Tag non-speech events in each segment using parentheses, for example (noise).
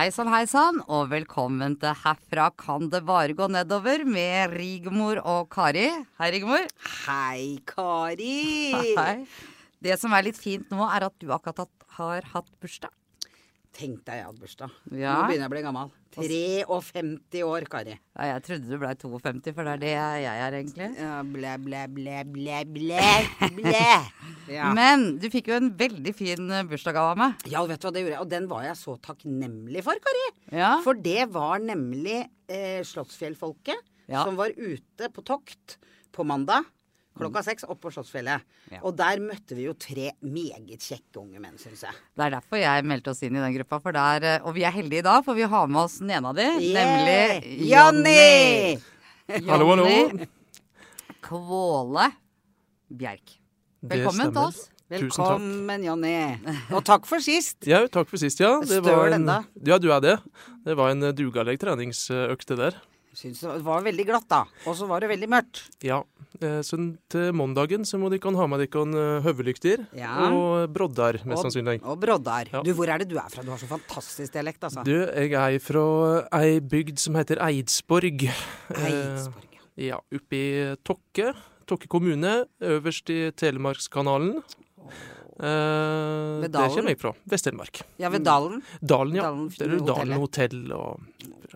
Hei sann, hei sann, og velkommen til Herfra kan det bare gå nedover med Rigmor og Kari. Hei, Rigmor. Hei, Kari. (laughs) Hei. Det som er litt fint nå, er at du akkurat har hatt bursdag. Tenk deg jeg hadde bursdag. Ja. Nå begynner jeg å bli gammel. 53 år, Kari. Ja, jeg trodde du blei 52, for det er det jeg er egentlig. Ja, blæ, blæ, blæ, blæ, blæ, blæ. (laughs) Ja. Men du fikk jo en veldig fin eh, bursdagsgave av meg. ja, vet du hva det gjorde jeg. Og den var jeg så takknemlig for, Kari. Ja. For det var nemlig eh, Slottsfjellfolket Ja. som var ute på tokt på mandag. Klokka seks oppe på Slottsfjellet. Ja. Og der møtte vi jo tre meget kjekke unge menn, syns jeg. Det er derfor jeg meldte oss inn i den gruppa. For der, eh, og vi er heldige i dag, for vi har med oss den ene av de, Yeah! nemlig Jonny! Hallo, hallo. Kvåle Bjerk. Velkommen til oss. Velkommen, Jonny. Og takk for sist. Ja, takk for sist, ja. Det Støl var en, ja, du er det. Det var en eh, dugaleg treningsøkte der. Syns det var veldig glatt, da. Og så var det veldig mørkt. Ja. eh, Så til mandagen så må dere ha med dere eh, høvelykter Ja. og broddar, mest Og- sannsynlig. Og broddar. Ja. Du, hvor er det du er fra? Du har så fantastisk dialekt, altså. Du, jeg er fra ei bygd som heter Eidsborg. Eh, Eidsborg. Ja, oppe i Tokke. Tokke kommune, øverst i Telemarkskanalen. Eh, Ved Dalen? Det kommer jeg fra. Vest-Telemark. Ja, ved Dalen. Dalen, ja. Dalen Der er det Dalen hotell og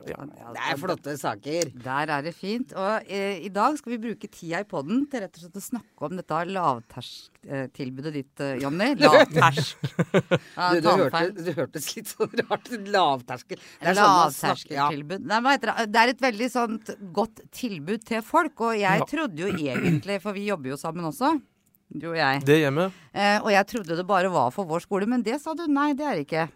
ja. Det er flotte saker. Der er det fint. Og eh, i dag skal vi bruke tida i podden til rett og slett å snakke om dette lavtersktilbudet ditt, eh, Jonny. (laughs) Lavtersk. Ja, Du, du, hørte, du hørtes litt sånn rart ut. Lavterskel. Det sånn snakker ja. Nei, hva heter det? Det er et veldig sånt godt tilbud til folk. Og jeg Ja. trodde jo egentlig, for vi jobber jo sammen også, du og jeg. Det hjemmet. Eh, og jeg trodde det bare var for vår skole, men det sa du nei, det er det ikke.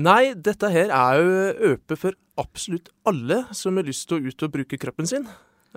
Nei, dette her er jo øpe for absolutt alle som har lyst til å ut og bruke kroppen sin.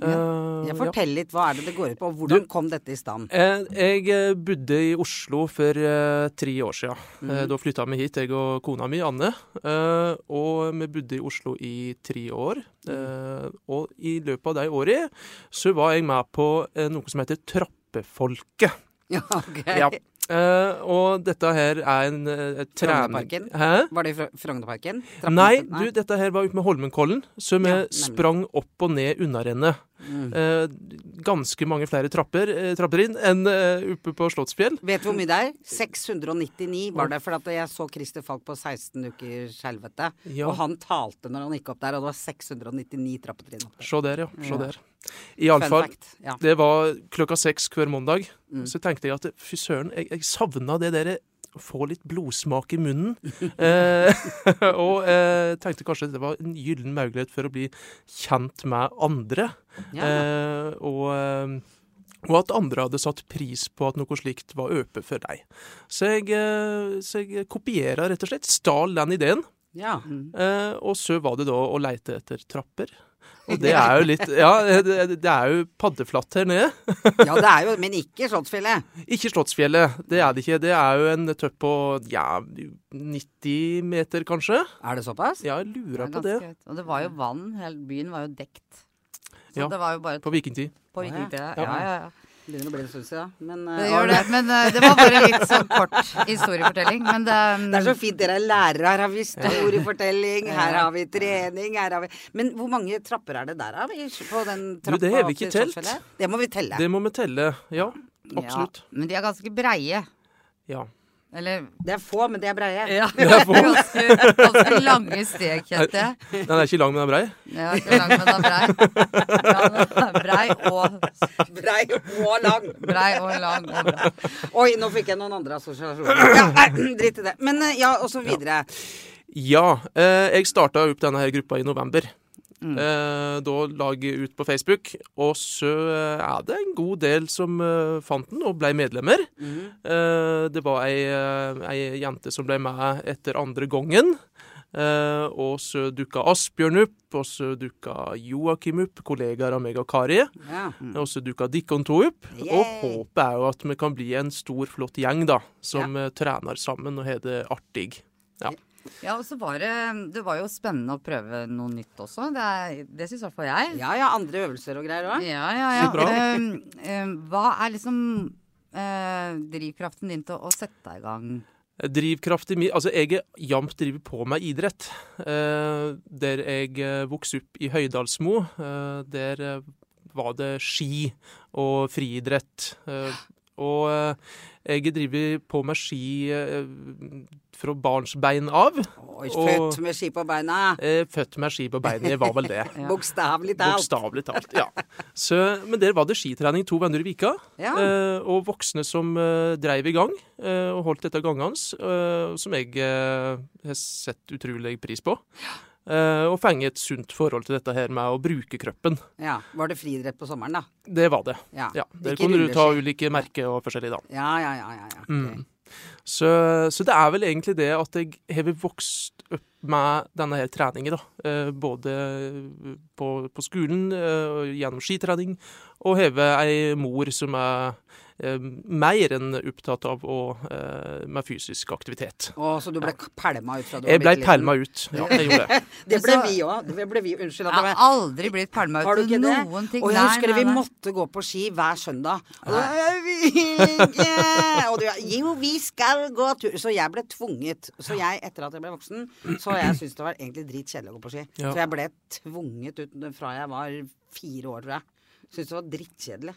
Eh, Ja, Jeg fortell litt. Hva er det det går ut på? og Hvordan kom dette i stand? Eh, Jeg eh, bodde i Oslo for eh, tre år siden. Eh, Da flytta vi hit, jeg og kona mi, Anne. Eh, Og vi bodde i Oslo i tre år. Eh, Og i løpet av de årene så var jeg med på eh, noe som heter Trappefolket. Ja, ok. (laughs) Ja. Uh, og dette her er en uh, trening... Hæ? Var det i Fro- Frognerparken? Nei, Nei, du, dette her var ute med Holmenkollen, så vi Ja, sprang opp og ned unnarennet. Mm. Eh, ganske mange flere trapper, eh, trapper inn enn eh, oppe på Slottsfjell. Vet du hvor mye det er? 699 var det. For at jeg så Christer Falk på 16 ukers helvete. Ja. Og han talte når han gikk opp der, og det var 699 trappetrinn. opp der. Se der, ja. Se der. Iallfall. Ja. det var klokka seks hver mandag. Mm. Så tenkte jeg at fy søren, jeg, jeg savna det derre å få litt blodsmak i munnen. (laughs) eh, og eh, tenkte kanskje det var en gyllen mulighet for å bli kjent med andre. Ja. Eh, og, og at andre hadde satt pris på at noe slikt var øpe for deg. Så jeg, så jeg kopiera rett og slett. Stal den ideen. ja. Eh, og så var det da å leite etter trapper. Og det er jo litt Ja, det, er jo paddeflatt her nede. (laughs) ja, det er jo Men ikke Slottsfjellet. Ikke Slottsfjellet, det er det ikke. Det er jo en tøpp på ja, 90 meter, kanskje. Er det såpass? Ja, jeg lurer det på det. ganske. Og det var jo vann. Hele byen var jo dekt. Så Ja, det var jo bare På vikingtid. på vikingtid, ja. Ja. Ja, ja, ja. Begynner å bli en stund siden. Men uh, Det gjør det. Men uh, det var bare litt sånn kort historiefortelling. Men det, Det er så fint dere er lærere. Her har vi historiefortelling, her har vi trening, her har vi Men hvor mange trapper er det der av? På den Du, trappa det har vi ikke telt. Det må vi telle. Det må vi telle. Ja, absolutt. Ja, men de er ganske breie. Ja. Eller Det er få, men de er breie. ja, (laughs) Det er få. ganske, ganske lange steg, kjente jeg. Den er ikke lang, men den er brei. Ja, ikke lang, men den er brei. (laughs) Ja, den er brei og Brei og lang. brei og lang og brei. Oi, nå fikk jeg noen andre assosiasjoner. Ja, nei, Drit i det. Men eh, ja, og så videre. Ja, eh, jeg starta opp denne her gruppa i november. Mm. Eh, da laget ut på Facebook, og så eh, er det en god del som eh, fant den og ble medlemmer. Mm. Eh, det var ei, eh, ei jente som ble med etter andre gangen. Eh, og så dukka Asbjørn opp, og så dukka Joakim opp, kollegaer av meg og Kari. Ja. Og så dukka Dikkon to opp. Og håpet er jo at vi kan bli en stor, flott gjeng, da. Som ja. trener sammen og har det artig. Ja, og så var det Det var jo spennende å prøve noe nytt også. Det, er- det syns i hvert fall jeg. ja ja, andre øvelser og greier òg. Ja, ja, ja. Så bra. Eh, eh, hva er liksom eh, drivkraften din til å sette deg i gang Drivkraften min Altså, jeg er jevnt driver på med idrett. Eh, der jeg eh, vokste opp i Høydalsmo, eh, der eh, var det ski og friidrett. Eh, og eh, jeg driver på med ski eh, fra barnsbein av. Oi, Og- født med ski på beina. Eh, født med ski på beina, jeg var vel det. (laughs) Ja. Bokstavelig talt. Bokstavelig talt. ja. Så, men der var det skitrening to venner i vika. Ja. Eh, og voksne som drev dreiv i gang og holdt dette gangene, som jeg har sett utrolig pris på. Eh, og fenge et sunt forhold til dette her med å bruke kroppen. Ja. Var det friidrett på sommeren, da? Det var det. Ja. Ja, Der kunne du ta ulike merker og forskjellig, da. Ja, ja, ja. ja, ja. Mm. Så, så det er vel egentlig det at jeg har vokst opp med denne her treningen, da. Eh, både på, på skolen, eh, gjennom skitrening, og har ei mor som er eh, mer enn opptatt av å, eh, med fysisk aktivitet. Å, så du ble pælma ut fra du Jeg var ble bitte liten? pælma ut. Ja, jeg gjorde det. (laughs) Det ble vi òg. Det ble vi, unnskyld at Jeg jeg har aldri blitt pælma Har du ut ikke det? noen ting. Og jeg husker det, vi nei, nei. måtte gå på ski hver søndag. Og, jeg og du, jo, vi skal gå tur. Så jeg ble tvunget. Så jeg, etter at jeg ble voksen, så jeg syntes det var egentlig dritkjedelig å gå på ski. Ja. Så jeg ble tvunget ut fra jeg var fire år, tror jeg. Syntes det var drittkjedelig.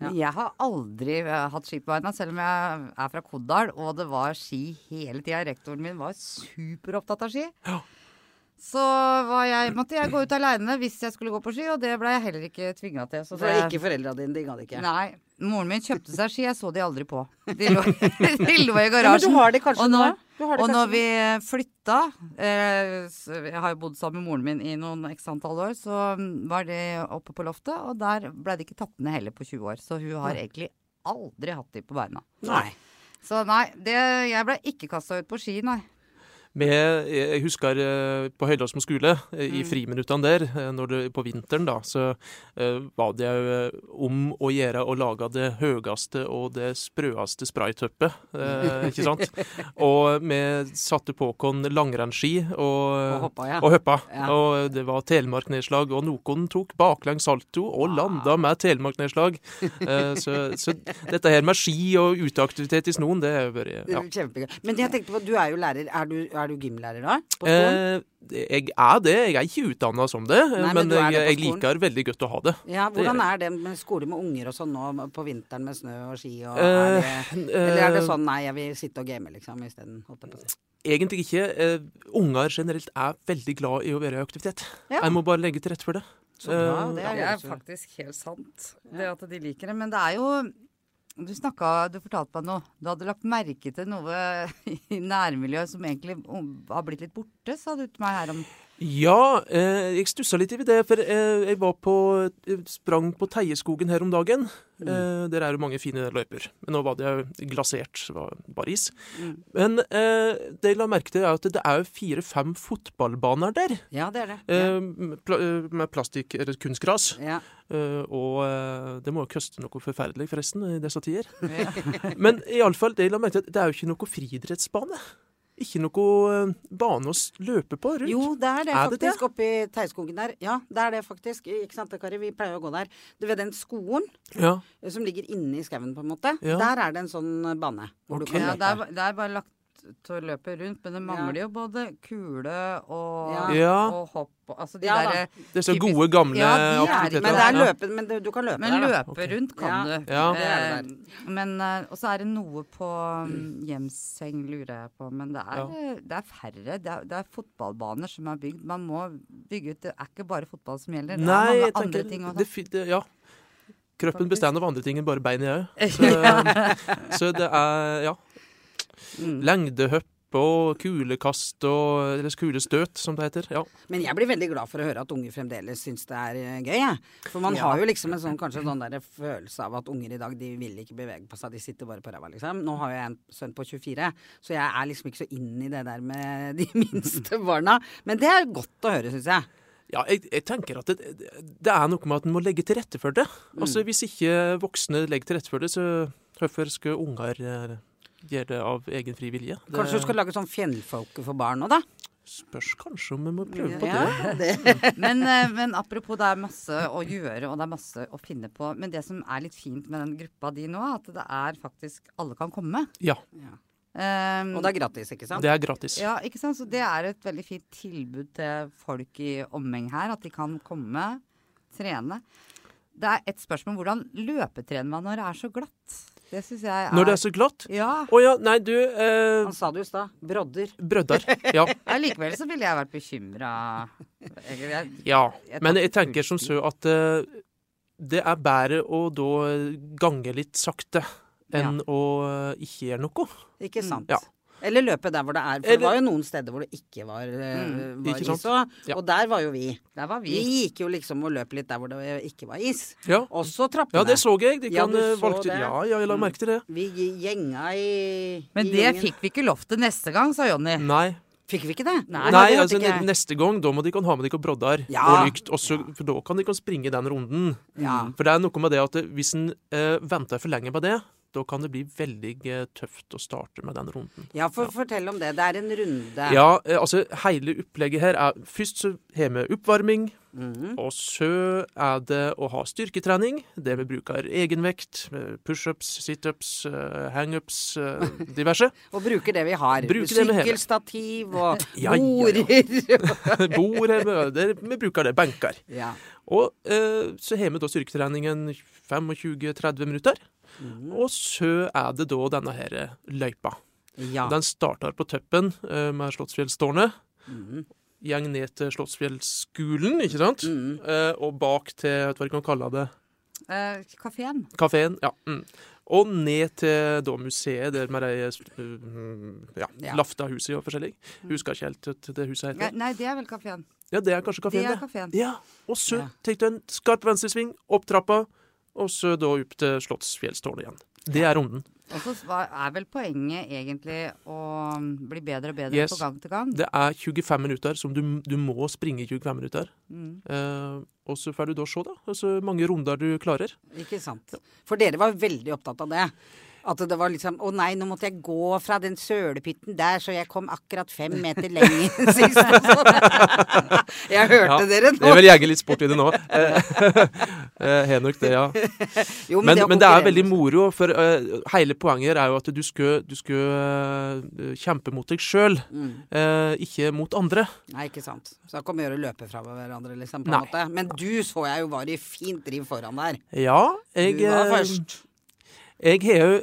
Jeg har aldri eh, hatt ski på beina, selv om jeg er fra Kodal, og det var ski hele tida. Rektoren min var superopptatt av ski. Ja. Så var jeg, måtte jeg gå ut aleine hvis jeg skulle gå på ski, og det ble jeg heller ikke tvinga til. Så For det, ikke foreldra dine digga det ikke. Nei. Moren min kjøpte seg ski, jeg så de aldri på. De lå, (laughs) de lå i Ja, men du har det kanskje og nå, og kanskje når vi flytta eh, Jeg har jo bodd sammen med moren min i noen x antall år. Så mm, var de oppe på loftet, og der ble de ikke tatt ned heller på 20 år. Så hun har egentlig aldri hatt de på beina. Nei. Så nei, det, jeg ble ikke kasta ut på ski, nei. Med, jeg husker eh, på Høydalsmo skole, eh, i Mm. friminuttene der, eh, når det, på vinteren, da, så eh, var det eh, om å gjøre å lage det høyeste og det sprøeste spraytøppet, eh, ikke sant? (laughs) Og vi satte på oss langrennsski og, Og hoppa, ja. og hoppa. Ja. Og det var telemarknedslag, og noen tok baklengs salto og landa med telemarknedslag. Eh, så, så dette her med ski og uteaktivitet i snoen, det har vært ja. Kjempegøy. Men jeg tenkte på, du er jo lærer. Er du, er du gymlærer da? På skolen? Eh, jeg er det. Jeg er ikke utdanna som det, men men, er jeg, det jeg liker veldig godt å ha det. ja, hvordan det- er det med skole med unger og sånn nå på vinteren med snø og ski? Og Eh, er det, eller er det eh, sånn nei, jeg vil sitte og game liksom isteden? Egentlig ikke. Eh, unger generelt er veldig glad i å være i aktivitet. Ja. Jeg må bare legge til rette for det. Så ja, det det Det er er faktisk helt sant, det at de liker det. Men det er jo Du snakka, du fortalte meg noe. Du hadde lagt merke til noe (laughs) i nærmiljøet som egentlig har blitt litt borte, sa du til meg her om Ja, eh, jeg stussa litt over det, for eh, jeg var på jeg sprang på Teieskogen her om dagen. Mm. Eh, der er det mange fine løyper. Men nå var det jo glasert, det var bare is. Mm. Men eh, det jeg la merke til, er at det er fire-fem fotballbaner der. Ja, det er det. Eh, med eh, med plastikk eller kunstgras. Ja. Eh, og eh, det må jo koste noe forferdelig, forresten, i disse tider. ja. (laughs) Men iallfall, det jeg la merke til, det er jo ikke noe friidrettsbane. Ikke noe eh, bane å løpe på rundt. Jo, det er det Er faktisk det? Oppi Teiskogen der. Ja, det er det faktisk. Ikke sant, Kari? Vi pleier å gå der. Du vet den skolen Ja, som ligger inne i skauen, på en måte. Ja. Der er det en sånn bane. Hvor Ok. du kan ja, det, er, det er bare lagt til å løpe rundt, men det mangler jo både kule og, Ja. Ja. og hopp. Altså de Ja derre disse Typisk- gode, gamle Ja, de er aktiviteter. Men det er Ja. løpe, men det, du kan løpe Men der, da. løpe okay. rundt kan Ja. du. Ja. Er Eh, men eh, Og så er det noe på um, Hjemseng, lurer jeg på. Men det er, Ja. eh, det er færre. Det er, det er fotballbaner som er bygd. Man må bygge ut Det er ikke bare fotball som gjelder. Det er mange andre tenker ting også. det, Ja. Kroppen består av andre ting enn bare bein i øyet. (laughs) Så, så det er, ja. Mm. Lengdehopp og kulekast og Eller kulestøt, som det heter. Ja. Men jeg blir veldig glad for å høre at unger fremdeles syns det er eh, gøy. Jeg. For man Ja. har jo liksom en sånn, kanskje sånn der følelse av at unger i dag de vil ikke bevege på seg, de sitter bare på ræva, liksom. Nå har jo jeg en sønn på 24, så jeg er liksom ikke så inn i det der med de (laughs) minste barna. Men det er godt å høre, syns jeg. Ja, jeg, jeg tenker at det, det er noe med at en må legge til rette for det. Mm. Altså, Hvis ikke voksne legger til rette for det, så hvorfor skal unger eh, gjøre det av egen fri vilje? Det Kanskje du skal lage sånn fjellfolke for barn nå, da? spørs kanskje om vi må prøve på det. Ja, det. (laughs) (laughs) Men, eh, men apropos, det er masse å gjøre, og det er masse å finne på. Men det som er litt fint med den gruppa di nå, at det er faktisk Alle kan komme. Ja. Ja. Um, Og det er gratis, ikke sant? Det er gratis. Ja, ikke sant? Så det er et veldig fint tilbud til folk i omheng her. At de kan komme, trene. Det er et spørsmål hvordan løpetrener man når det er så glatt? Det syns jeg er Når det er så glatt? Ja. Å ja, nei, du eh, Han sa det jo i stad. Brodder. Brøddar. (laughs) Ja. Likevel så ville jeg vært bekymra. ja. Jeg Men jeg tenker som så at eh, det er bedre å da gange litt sakte enn å eh, ikke gjøre noe. Ikke sant? Ja. Eller løpe der hvor det er. For det var jo noen steder hvor det ikke var, eh, Mm, var ikke is? Ja. Og der var jo vi. Der var Vi vi. gikk jo liksom og løp litt der hvor det ikke var is. Ja. Også trappene. ja, det så jeg. De Ja, kan du eh, så valgte det. Ja, ja, jeg la merke til det. Vi gjenga i Men i det gjengen. fikk vi ikke lov til neste gang, sa Jonny. Nei. Fikk vi ikke det? Nei, Nei, det altså ikke neste gang, da må de kan ha med dere broddar Ja. og lykt, Også, for da kan de kan springe den runden. Ja. For det er noe med det at hvis en eh, venter for lenge på det, da kan det bli veldig eh, tøft å starte med den runden. Ja, for fortell om det. Det er en runde. Ja, eh, altså hele opplegget her er Først så har vi oppvarming, Mhm. og så er det å ha styrketrening. Det vi bruker egenvekt, med pushups, situps, eh, hangups, eh, diverse. (laughs) Og bruker det vi har. Sykkelstativ og (laughs) Ja, ja, ja. (laughs) Bord har vi, vi bruker det. Benker. ja. Og eh, så har vi da styrketreningen 25-30 minutter. Mhm. Og så er det da denne her løypa. ja. Den starter på toppen eh, med Slottsfjellstårnet. Mm. Gjeng ned til Slottsfjellskolen, ikke sant? Mm. Eh, og bak til hva kan kalle det, Uh, Kafeen. kafeen. Ja. Mm. Og ned til da museet der med de uh, ja, Ja. lafta huset og forskjellig. Husker ikke helt hva det huset heter. nei, det er vel kafeen. Ja, det er kanskje Det kafeen, er det. kafeen. Ja. Og så Ja. tar du en skarp venstresving, opp trappa, og så da opp til Slottsfjellstårnet igjen. Det er runden. Og så er vel poenget egentlig å bli bedre og bedre Yes. på gang til gang. Det er 25 minutter som du, du må springe 25 minutter. Mm. Eh, og så får du da se, da. Altså mange runder du klarer. Ikke sant. For dere var veldig opptatt av det. At det var liksom Å nei, nå måtte jeg gå fra den sølepytten der, så jeg kom akkurat fem meter lenger (laughs) sist. og (laughs) sånn. jeg hørte Ja, dere Jeg nå. vil jegge litt sport i det nå. (laughs) Henok, det, ja. Jo, Men, å men det er veldig moro, for uh, hele poenget er jo at du skulle, du skulle uh, kjempe mot deg sjøl, Mm. ikke mot andre. Nei, ikke sant. Så kommer vi å løpe fra hverandre, liksom. på Nei. en måte. Men du så jeg jo var i fint driv foran der. Ja, jeg Du var eh, først. Jeg har jo,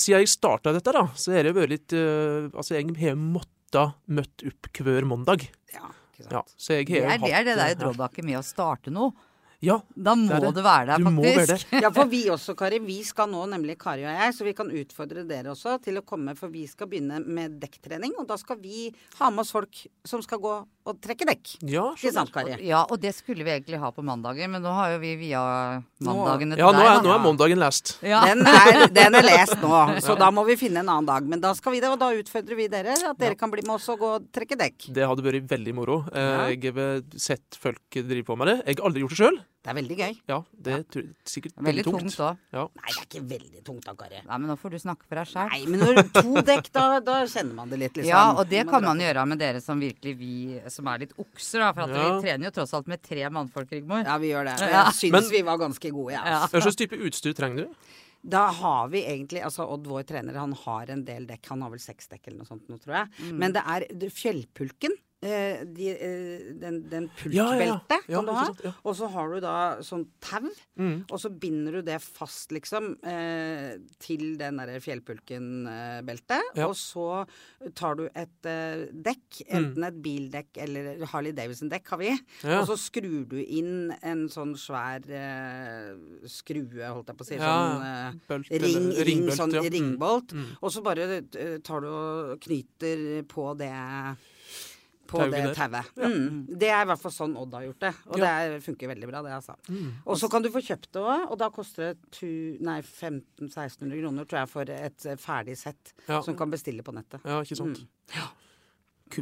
siden jeg starta dette, da, så har det vært litt eh, Altså, jeg har måttet møtt opp hver mandag. Ja, ikke sant. Ja, så jeg Det har er det, er det hatt, der drawbacket med å starte noe. Ja, Da må Det det. du være der, du må være faktisk. der. Ja, for vi også, Kari. Vi skal nå, nemlig Kari og jeg, så vi kan utfordre dere også til å komme, for vi skal begynne med dekktrening. Og da skal vi ha med oss folk som skal gå og trekke dekk. Ja, Ikke sant, Kari? Ja, og det skulle vi egentlig ha på mandager, men nå har jo vi via mandagene til ja nå, er, deg. nå er mandagen lest. Ja. Den er, den er lest nå, (laughs) så da må vi finne en annen dag. Men da skal vi det, og da utfordrer vi dere. At dere kan bli med oss og gå og trekke dekk. Det hadde vært veldig moro. Eh, Jeg har sett folk drive på med det. Jeg har aldri gjort det sjøl. Det er veldig gøy. Ja, det er tr- sikkert Veldig tungt tungt Ja. Nei, det er ikke veldig tungt da, Kari. Nei, men nå får du snakke for deg sjøl. Nei, men når to dekk, da, da kjenner man det litt, liksom. Ja, og det kan man gjøre med dere som virkelig vi som er litt okser, da. For at Ja. vi trener jo tross alt med tre mannfolk, Rigmor. Ja, vi gjør det. Og Ja. Jeg syns Men- vi var ganske gode, jeg. Ja. Hva slags type utstyr trenger du? Da har vi egentlig Altså Odd, vår trener, han har en del dekk. Han har vel seks dekk eller noe sånt nå, tror jeg. Mm. Men det er fjellpulken. Eh, de, eh, den den pulkbeltet Ja, kan du ha. Og så har du da sånn tau. Mm. Og så binder du det fast, liksom, eh, til den derre fjellpulken-beltet. Ja. Og så tar du et eh, dekk, enten et bildekk eller Harley Davidson-dekk har vi. Mm. Og så skrur du inn en sånn svær eh, skrue, holdt jeg på å si. Sånn eh, Bølt, ring, eller ring, ringbolt, sånn. Mm. ringbolt. Mm. Og så bare eh, tar du og knyter på det på det tauet. Ja. Mm. Det er i hvert fall sånn Odd har gjort det. Og Ja. det er, funker veldig bra, det, altså. Mm. Og så kan du få kjøpt det òg, og da koster det tu- nei, 1500-1600 kroner, tror jeg, for et eh, ferdig sett Ja. som kan bestille på nettet. Ja, ikke sant. Mm.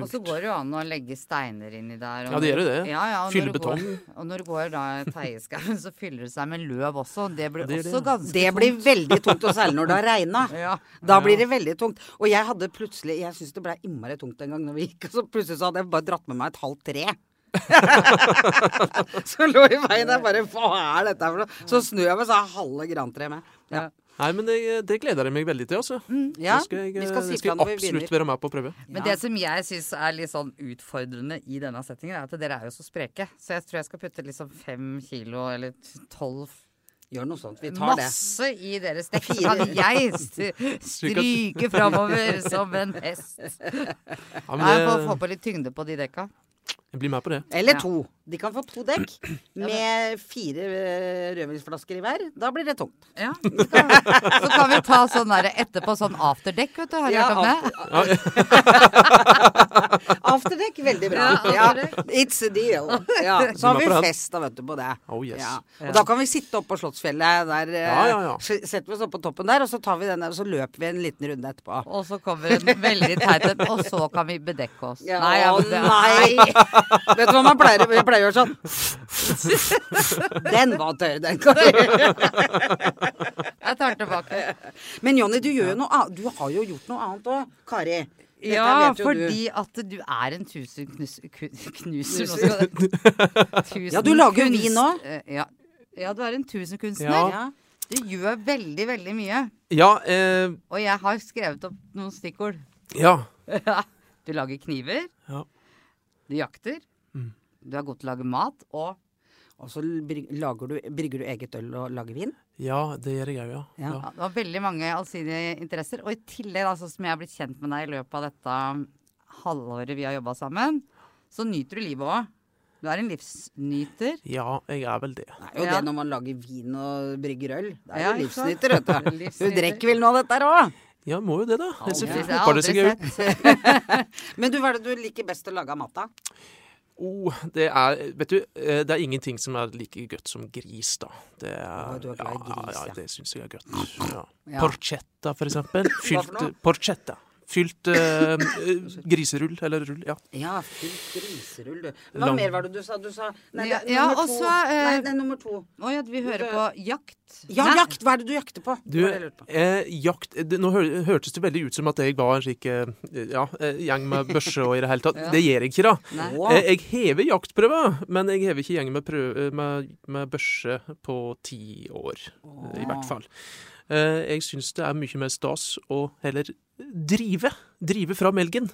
Og så går det jo an å legge steiner inni der. og Ja, det gjør jo det. Ja, ja, Fylle betong. går-. Og når du går da i Teieskauen, (laughs) så fyller det seg med løv også. Det blir Det også det. ganske Det blir veldig tungt, og særlig når det har regna. (laughs) Ja. Da blir det veldig tungt. Og jeg hadde plutselig Jeg syns det ble innmari tungt en gang når vi gikk, og så plutselig så hadde jeg bare dratt med meg et halvt tre. (laughs) så lå i veien. Jeg bare Hva er dette for noe? Så snur jeg meg, så er halve grantreet med. Ja. Nei, men det, det gleder jeg meg veldig til, altså. ja. Det skal jeg, Vi skal si skal jeg absolutt være med på å prøve. Men det som jeg syns er litt sånn utfordrende i denne settingen, er at dere er jo så spreke. Så jeg tror jeg skal putte liksom fem kilo eller tolv Gjør noe sånt. Vi tar det. Masse i deres dekk. Så kan jeg (laughs) stryke framover som en hest. Ja, men Nei, Jeg får det, få på litt tyngde på de dekka. Blir med på det. Eller Ja. to. De kan få to dekk med fire eh, rødvinsflasker i hver. Da blir det tungt. Ja, så kan, så kan vi ta sånn der etterpå, sånn afterdekk, vet du. Har du Ja, hørt om det? (laughs) Afterdekk, veldig bra. Ja, it's a deal. Ja, så har vi fest da, vet du, på det. Oh, yes. Ja. Og da kan vi sitte oppe på Slottsfjellet der. eh, Ja, ja, ja. Setter vi oss opp på toppen der, og så tar vi den der, og så løper vi en liten runde etterpå. Og så kommer en veldig teit en, og så kan vi bedekke oss. Ja, Nei, ja, det- nei. Vet du hva man pleier, jeg pleier å gjøre sånn? Den var tørr, den, Kari. Jeg tar tilbake. Men Jonny, du gjør jo noe. Du har jo gjort noe annet òg, Kari. Dette Ja, fordi du. at du er en tusen knus, knuser. Nå tusen Ja, du lager jo vin også. eh, Ja. ja, du er en tusenkunstner. kunstner Ja. Du gjør veldig, veldig mye. Ja, eh, Og jeg har skrevet opp noen stikkord. ja. (laughs) Du lager kniver. Ja. Du jakter. Mm. Du er god til å lage mat. Og Og så lager du, brygger du eget øl og lager vin? ja, det gjør jeg òg, ja. Ja. ja. du har veldig mange allsidige interesser. Og i tillegg, da, sånn som jeg har blitt kjent med deg i løpet av dette halvåret vi har jobba sammen, så nyter du livet òg. Du er en livsnyter. Ja, jeg er vel det. Det er jo Ja. det når man lager vin og brygger øl. Det er Ja, jo livsnyter, vet du. (laughs) Du Livsnyter. drikker vel av dette her òg? Ja, må jo det, da. Aldri- Selvfølgelig det seg ut. (laughs) Men du, hva er det du liker best å lage av mat, da? Oh, det er Vet du, eh, det er ingenting som er like godt som gris, da. Det er, du er glad i gris, ja. ja. ja. Det syns jeg er godt. (laughs) Ja. Porchetta, for eksempel. (laughs) noe? Porchetta. Fylt eh, eh, griserull, eller rull, ja. Ja, fylt griserull, du. Hva Lang- mer var det du sa? Du sa Nei, det er ja, nummer også, to. så, eh, Nei, det er nummer to. Å ja, vi hører på jakt. Ja, Nei, jakt! Hva er det du jakter på? Du, på. eh, jakt det, Nå hør, hørtes det veldig ut som at jeg var en slik eh, ja, eh, gjeng med børse og i det hele tatt. (laughs) Ja. Det gjør jeg ikke, da. Eh, Jeg hever jaktprøver, men jeg hever ikke gjeng med, prøve, med, med børse på ti år. eh, I hvert fall. Eh, Jeg syns det er mye mer stas å heller drive. Drive fram elgen.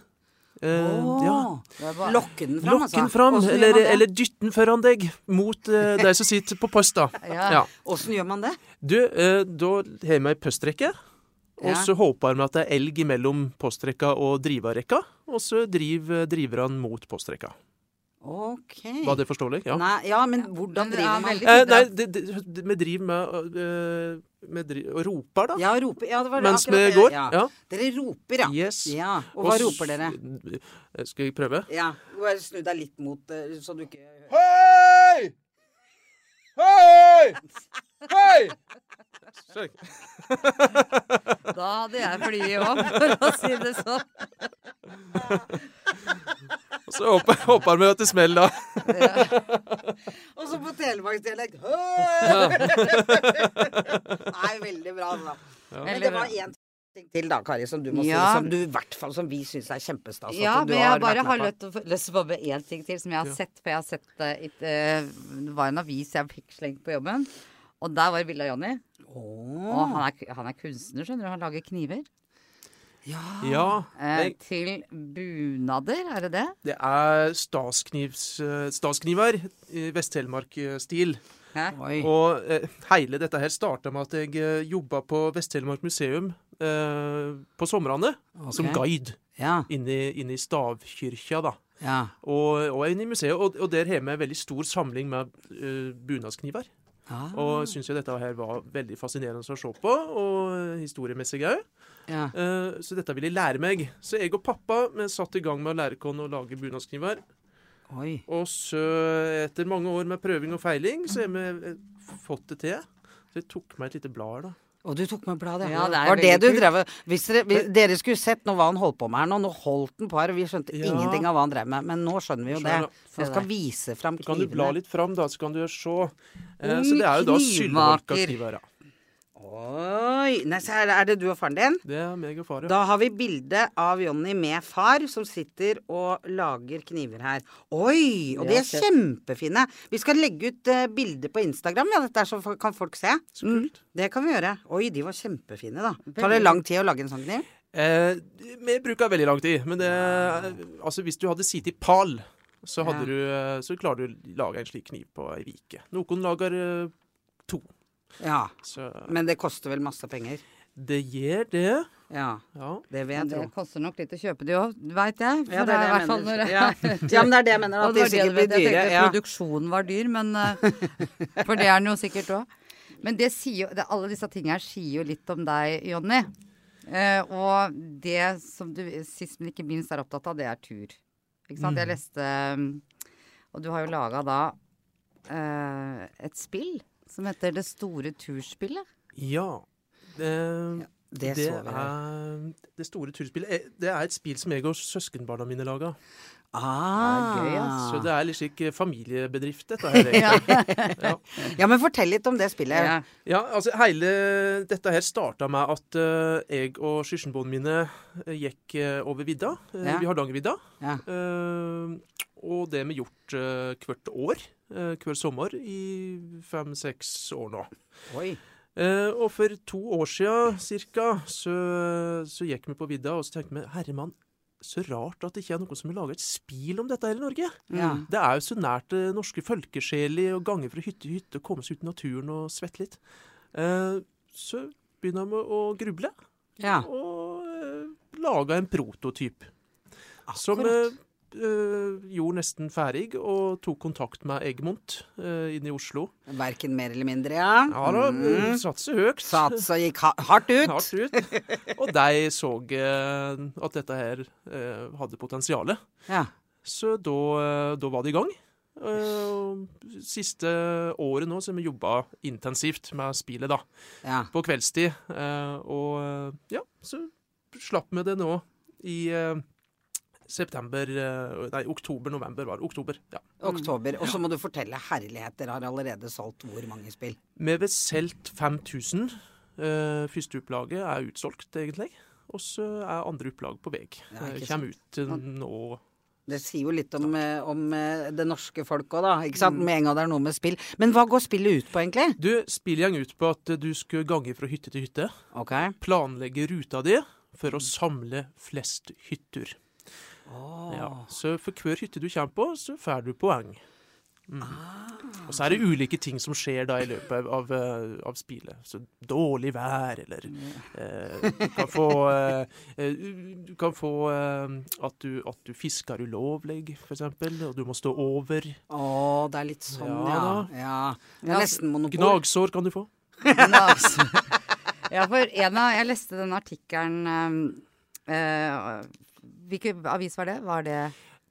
Eh, ja. er bare- Lokke den fram, Lokken altså. fram, eller, eller dytte den foran deg mot (laughs) uh, de som sitter på post, da. Ja. Ja. Åssen gjør man det? Du, uh, da har vi ei postrekke. Og Ja. så håper vi at det er elg mellom postrekka og drivarekka, og så driver driverne mot postrekka. OK. Var det forståelig? Ja. Nei, ja, men hvordan driver er man? veldig Eh, nei, det, det, det, vi driver med, øh, med driver, og roper, da. Ja, roper, Ja, det var det mens vi akkurat det. går. Ja. Ja. Dere roper, ja. Yes. ja. Og hva Og roper dere? Eh, Skal jeg prøve? Ja. Bare snu deg litt mot eh, så du ikke Hei! Hei! Hei! Da hadde jeg flyet òg, for å si det sånn. (laughs) Så håper, håper vi at det smeller, da. Og så på telemarksdialekt Nei, veldig bra. bra. Men det var én ting til da, Kari, som du må Ja. si. Som du i hvert fall som vi syns er kjempestas. Ja, men jeg har bare har lyst til å- få med én ting til som jeg har Ja. sett. For jeg har sett det i eh, Det var en avis jeg fikk slengt på jobben. Og der var Villa Jonny. Oh. Og han er, han er kunstner, skjønner du. Han lager kniver. Ja. Ja. Eh, Jeg, til bunader, er det det? det er stasknivs, eh, i Vest-Telemark-stil. Og eh, hele dette her starta med at jeg eh, jobba på Vest-Telemark museum eh, på somrene som guide Ja. inne, inne i stavkirka, da. ja. Og, og inne i museet, og, og der har vi en veldig stor samling med uh, bunadskniver. Ah, Og syns jo dette her var veldig fascinerende å se på, og historiemessig òg. Ja. Eh, så dette ville jeg lære meg. Så jeg og pappa vi satt i gang med å lære oss å lage bunadskniver. Og så, etter mange år med prøving og feiling, så har vi eh, fått det til. Så jeg tok meg et lite blad her, da. Og du tok med bladet? Ja, det var det du drev hvis dere, hvis dere skulle sett nå hva han holdt på med her nå. Nå holdt han på her, og vi skjønte Ja. ingenting av hva han drev med. Men nå skjønner vi jo det. Skjønner. For jeg skal vise fram knivene. kan du bla litt fram, da, så kan du se. Eh, så det er jo da knivmaker. sylvolka kniver. Ja. Oi. Nei, så er det du og faren din? Det er meg og far, ja. Da har vi bilde av Jonny med far som sitter og lager kniver her. Oi! Og de er kjempefine. Vi skal legge ut uh, bilder på Instagram, ja, dette er så kan folk se. Så kult. Det kan vi gjøre. Oi, de var kjempefine, da. Tar det lang tid å lage en sånn kniv? Eh, vi bruker veldig lang tid, men det Altså, hvis du hadde sittet i pal, så, hadde Ja. du, eh, så klarer du å lage en slik kniv på ei uke. Noen lager eh, to. Ja. Så Men det koster vel masse penger? det gjør det. Ja, Ja. det vil Men jeg det koster nok litt å kjøpe de òg, veit jeg. Ja, det er det jeg mener. det Ja. ja, men det er det jeg mener. At de sikkert blir dyre. jeg tenkte Ja. produksjonen var dyr, men eh, For det er den jo sikkert òg. Men det sier det, Alle disse tingene her sier jo litt om deg, Jonny. Eh, og det som du sist, men ikke minst er opptatt av, det er tur. Ikke sant. Jeg leste um, Og du har jo laga da eh, et spill som heter Det store turspillet. ja. Det, Det det, så vi er Det store turspillet eh, Det er et spill som jeg og søskenbarna mine laga. Ah. Det gøy, ja. Så det er litt slik eh, familiebedrift, dette her. (laughs) ja. Ja, men fortell litt om det spillet. Ja. Ja, altså hele dette her starta med at uh, jeg og søskenbarna mine gikk uh, over vidda, uh, Ja. har Hardangervidda. Ja. Eh, og det vi gjort hvert år, hver sommer, i fem-seks år nå. Oi. Eh, og for to år siden cirka, så, så gikk vi på vidda, og så tenkte vi herremann, så rart at det ikke er noen som vil lage et spil om dette her i Norge. Ja. Det er jo så nært det norske folkesjela å gange fra hytte til hytte, komme seg ut i naturen og svette litt. Eh, så begynner vi å gruble, Ja. og eh, lage en prototyp. Som Akkurat. eh, eh, gjorde nesten ferdig, og tok kontakt med Egmont eh, inne i Oslo. Verken mer eller mindre, ja. Ja da, Mm. satse høyt. Sats og gikk hardt ut. Hardt ut. Og de så eh, at dette her hadde potensial. Ja. Så da, da var det i gang. Siste året nå så har vi jobba intensivt med spillet, da. ja. På kveldstid. Og ja, så slapp vi det nå i september eh, Nei, oktober-november var det. Oktober. ja. Oktober. Og så må du fortelle. Herligheter har allerede solgt hvor mange spill? Vi har solgt 5000. Uh, første opplaget er utsolgt, egentlig. Og så er andre opplag på vei. Ja, Eh, Kommer ut eh, nå Det sier jo litt om, eh, om eh, det norske folk òg, da. Ikke sant? Mm. Med en gang det er noe med spill. Men hva går spillet ut på, egentlig? Du, spillet går ut på at du skal gange fra hytte til hytte. Ok. Planlegge ruta di for å samle flest hytter. Åh. Ja, så for hver hytte du kommer på, så får du poeng. Mm. Ah. Og så er det ulike ting som skjer da i løpet av, av, av spillet. Så dårlig vær, eller eh, Du kan få, eh, eh, du kan få eh, at, du, at du fisker ulovlig, eksempel, og du må stå over. Å, det er litt sånn, Ja ja. ja. Det er nesten monopol. Gnagsår kan du få. (laughs) Ja, for en av Jeg leste den artikkelen eh, eh, Hvilken avis var det? Var det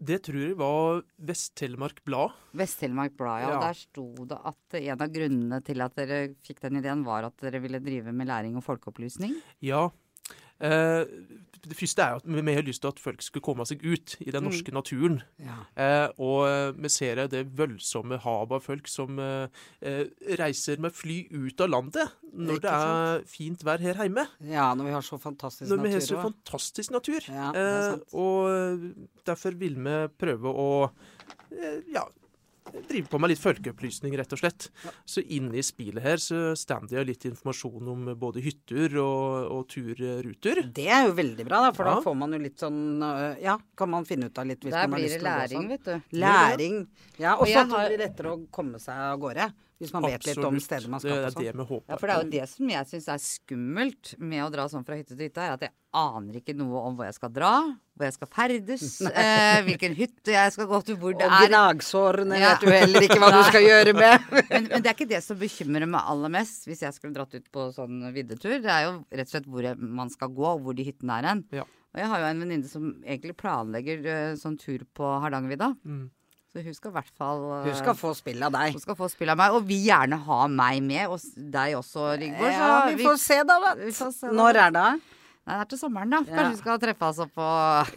Det tror jeg var Vest-Telemark Blad. Vest-Telemark Blad? Ja. Ja. Der sto det at en av grunnene til at dere fikk den ideen, var at dere ville drive med læring og folkeopplysning. Ja. Eh, det første er at vi har lyst til at folk skulle komme seg ut i den norske naturen. Ja. Eh, og eh, vi ser det- voldsomme havet av folk som eh, reiser med fly ut av landet når Ikke det er fint vær her hjemme. ja, når vi har så fantastisk Når vi har natur så fantastisk natur. Ja, Eh, og derfor vil vi prøve å ja, drive på med litt folkeopplysning, rett og slett. Så inne i spillet her så står det litt informasjon om både hytter og, og turruter. Det er jo veldig bra, da, for Ja. da får man jo litt sånn øh, Ja, kan man finne ut av litt hvis Der man har blir lyst det til å gå læring, sånn. vet du. Læring. Ja, og Og så blir det lettere å komme seg av gårde. Hvis man vet litt om stedet man Det skal er på. Sånn. det vi håper. Ja, for det er jo det som jeg syns er skummelt med å dra sånn fra hytte til hytte, er at jeg aner ikke noe om hvor jeg skal dra, hvor jeg skal ferdes, (laughs) eh, hvilken hytte jeg skal gå til, hvor det Og er. gnagsårene Ja. vet du heller ikke hva du (laughs) skal gjøre med. (laughs) Men, men det er ikke det som bekymrer meg aller mest hvis jeg skulle dratt ut på sånn viddetur. Det er jo rett og slett hvor jeg, man skal gå, og hvor de hyttene er hen. Ja. Og jeg har jo en venninne som egentlig planlegger uh, sånn tur på Hardangervidda. Mm. Så hun skal i hvert fall eh, Hun skal få spill av deg. hun skal få spill av meg, og vil gjerne ha meg med, og deg også, Rigmor. Ja, vi, vi får se, da, vet da. Når er det? Nei, det er til sommeren, da. Kanskje Ja. vi skal treffe oss opp på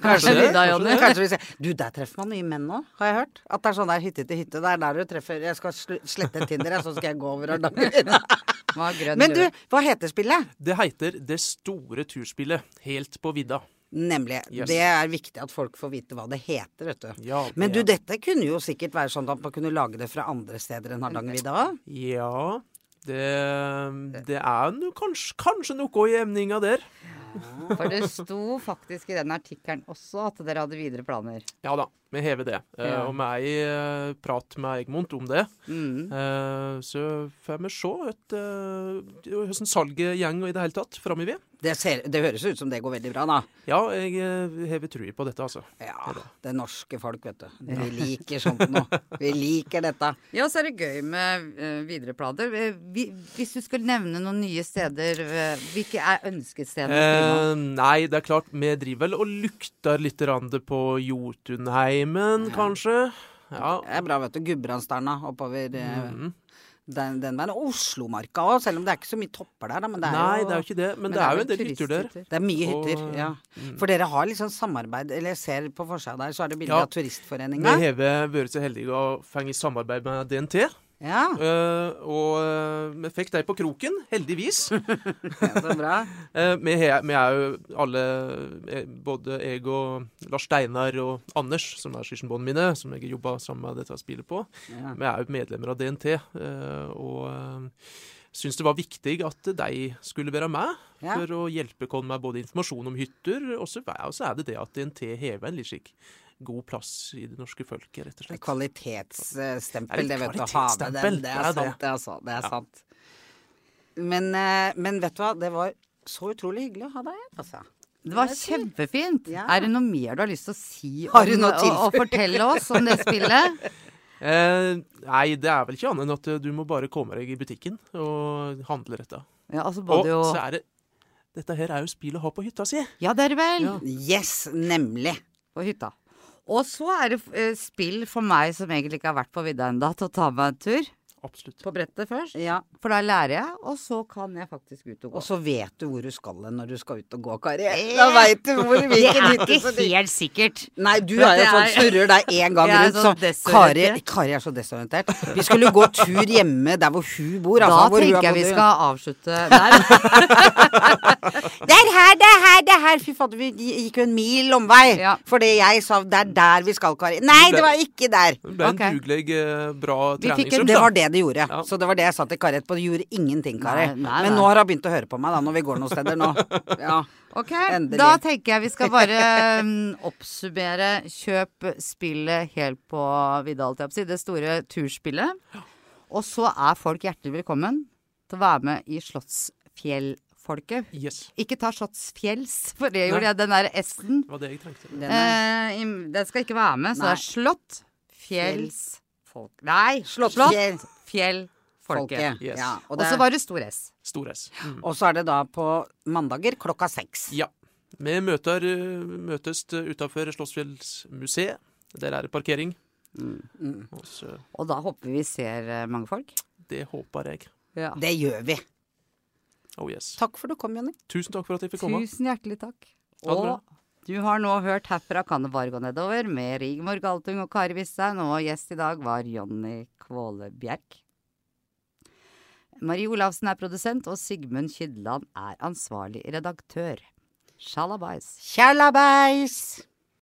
Kanskje (laughs) Jonny. Kanskje Du, der treffer man mye menn òg, har jeg hørt. At det er sånn der hytte til hytte. Det er der du treffer Jeg skal slette Tinder, så skal jeg gå over Hardangervidda. (laughs) Er Men du, hva heter spillet? Det heter Det store turspillet. Helt på vidda. Nemlig. Yes. Det er viktig at folk får vite hva det heter, vet du. Ja, Men du, det- dette kunne jo sikkert være sånn at man kunne lage det fra andre steder enn Hardangervidda òg. Ja, det, det er no, kanskje, kanskje noe i emninga der. For det sto faktisk i den artikkelen også at dere hadde videre planer. Ja da, vi hever det. Eh, Ja. og vi er i eh, prat med Egmont om det. Mm. Eh, så får vi se et, hvordan salget går i det hele tatt framover. Det, ser- det høres ut som det går veldig bra, da. Ja, jeg hever trua på dette, altså. Ja, det norske folk, vet du. Vi liker sånt nå. Vi liker dette. Ja, så er det gøy med eh, videre planer. Eh, vi, hvis du skulle nevne noen nye steder, hvilke er ønskestedene? Eh, nei, det er klart, vi driver vel og lukter litt på på Jotunheimen, kanskje. Ja. Det er bra, vet du. Gudbrandsdalen oppover mm. Den, den veien. Oslomarka òg, selv om det er ikke så mye topper der. Men det er Nei, jo, det er jo ikke det. Men, Men det er jo en del hytter der. det er mye hytter. Og- ja. Mm. For dere har liksom samarbeid, eller jeg ser på forsida der, så er det bilde Ja. av Turistforeninga. Vi har vært så heldige å få samarbeid med DNT. Ja, Uh, og eh, vi fikk deg på kroken, heldigvis. (laughs) så bra. (laughs) Eh, vi, er jo alle, både jeg og Lars Steinar og Anders, som er skisjenbåndene mine, som jeg jobba sammen med dette spillet på, Ja. vi er jo medlemmer av DNT. Uh, og uh, syns det var viktig at de skulle være med Ja. for å hjelpe oss med både informasjon om hytter, og så er det det at DNT hever en litt slik god plass i det norske folket, rett og slett. Kvalitetsstempel, Det vet du. å Ha med den. Det er sant, det. Altså. Det er sant. Men, eh, men vet du hva, det var så utrolig hyggelig å ha deg her, altså. Det var kjempefint. Ja. Er det noe mer du har lyst til å si Har du om, noe og, fortelle oss om det spillet? (laughs) Eh, nei, det er vel ikke annet enn at eh, du må bare komme deg i butikken og handle dette. Ja, altså Og både jo så er det Dette her er jo spill å ha på hytta si. Ja, det er det vel. Ja. Yes, nemlig. På hytta. Og så er det eh, spill for meg som egentlig ikke har vært på vidda ennå, til å ta meg en tur. Absolutt. På brettet først. Ja. For da lærer jeg, og så kan jeg faktisk ut og gå. Og så vet du hvor du skal hen når du skal ut og gå, Kari. Eh, Da veit du hvor det hvilken er hytte som ikke helt sikkert. Nei, du er jo sånn er- surrer deg én gang Jeg er rundt, så sånn Kari. Kari er så desorientert. Vi skulle gå tur hjemme der hvor hun bor. Da Altså, hun tenker jeg vi skal avslutte der. (laughs) Det er her, det er her, det er her! Fy fader, vi gikk jo en mil omvei. Ja. Fordi jeg sa det er der vi skal, Kari. Nei, det var ikke der! Det ble en okay. dugelig, eh, bra en- treningsøkt. Det var det det gjorde. Ja. Så det var det jeg sa til Kari etterpå. Det gjorde ingenting, Kari. Nei, nei, Men nå har hun begynt å høre på meg, da, når vi går noen steder nå. (laughs) Ja. Ok, Endelig. da tenker jeg vi skal bare um, oppsummere. Kjøp spillet helt på vidda, holdt jeg på å si. Det store turspillet. Og så er folk hjertelig velkommen til å være med i Slottsfjellfolket. Yes. Ikke ta Slottsfjells, for det gjorde Nei. jeg. Den der S-en. Den Eh, den skal ikke være med, så det er Slott, Fjells, Folk Nei! Slottsfjell- Fjell, Folket. Folket. Yes. Ja, og, så var det stor S. Stor S. Mm. og så er det da på mandager klokka seks. Ja. Vi møter, møtes utafor Slottsfjellsmuseet. Der er det parkering. Mm. Og så, Og da håper vi ser eh, mange folk. det håper jeg. Ja. Det gjør vi. Oh yes. Takk for at du kom, Jonny. Tusen takk for at jeg fikk komme. Tusen hjertelig takk. Og du har nå hørt Herfra kan det bare gå nedover med Rigmor Galtung og Kari Wisshaug, og gjest i dag var Jonny Kvåle Bjerk. Marie Olavsen er produsent, og Sigmund Kydland er ansvarlig redaktør. Sjalabais. Tjallabais!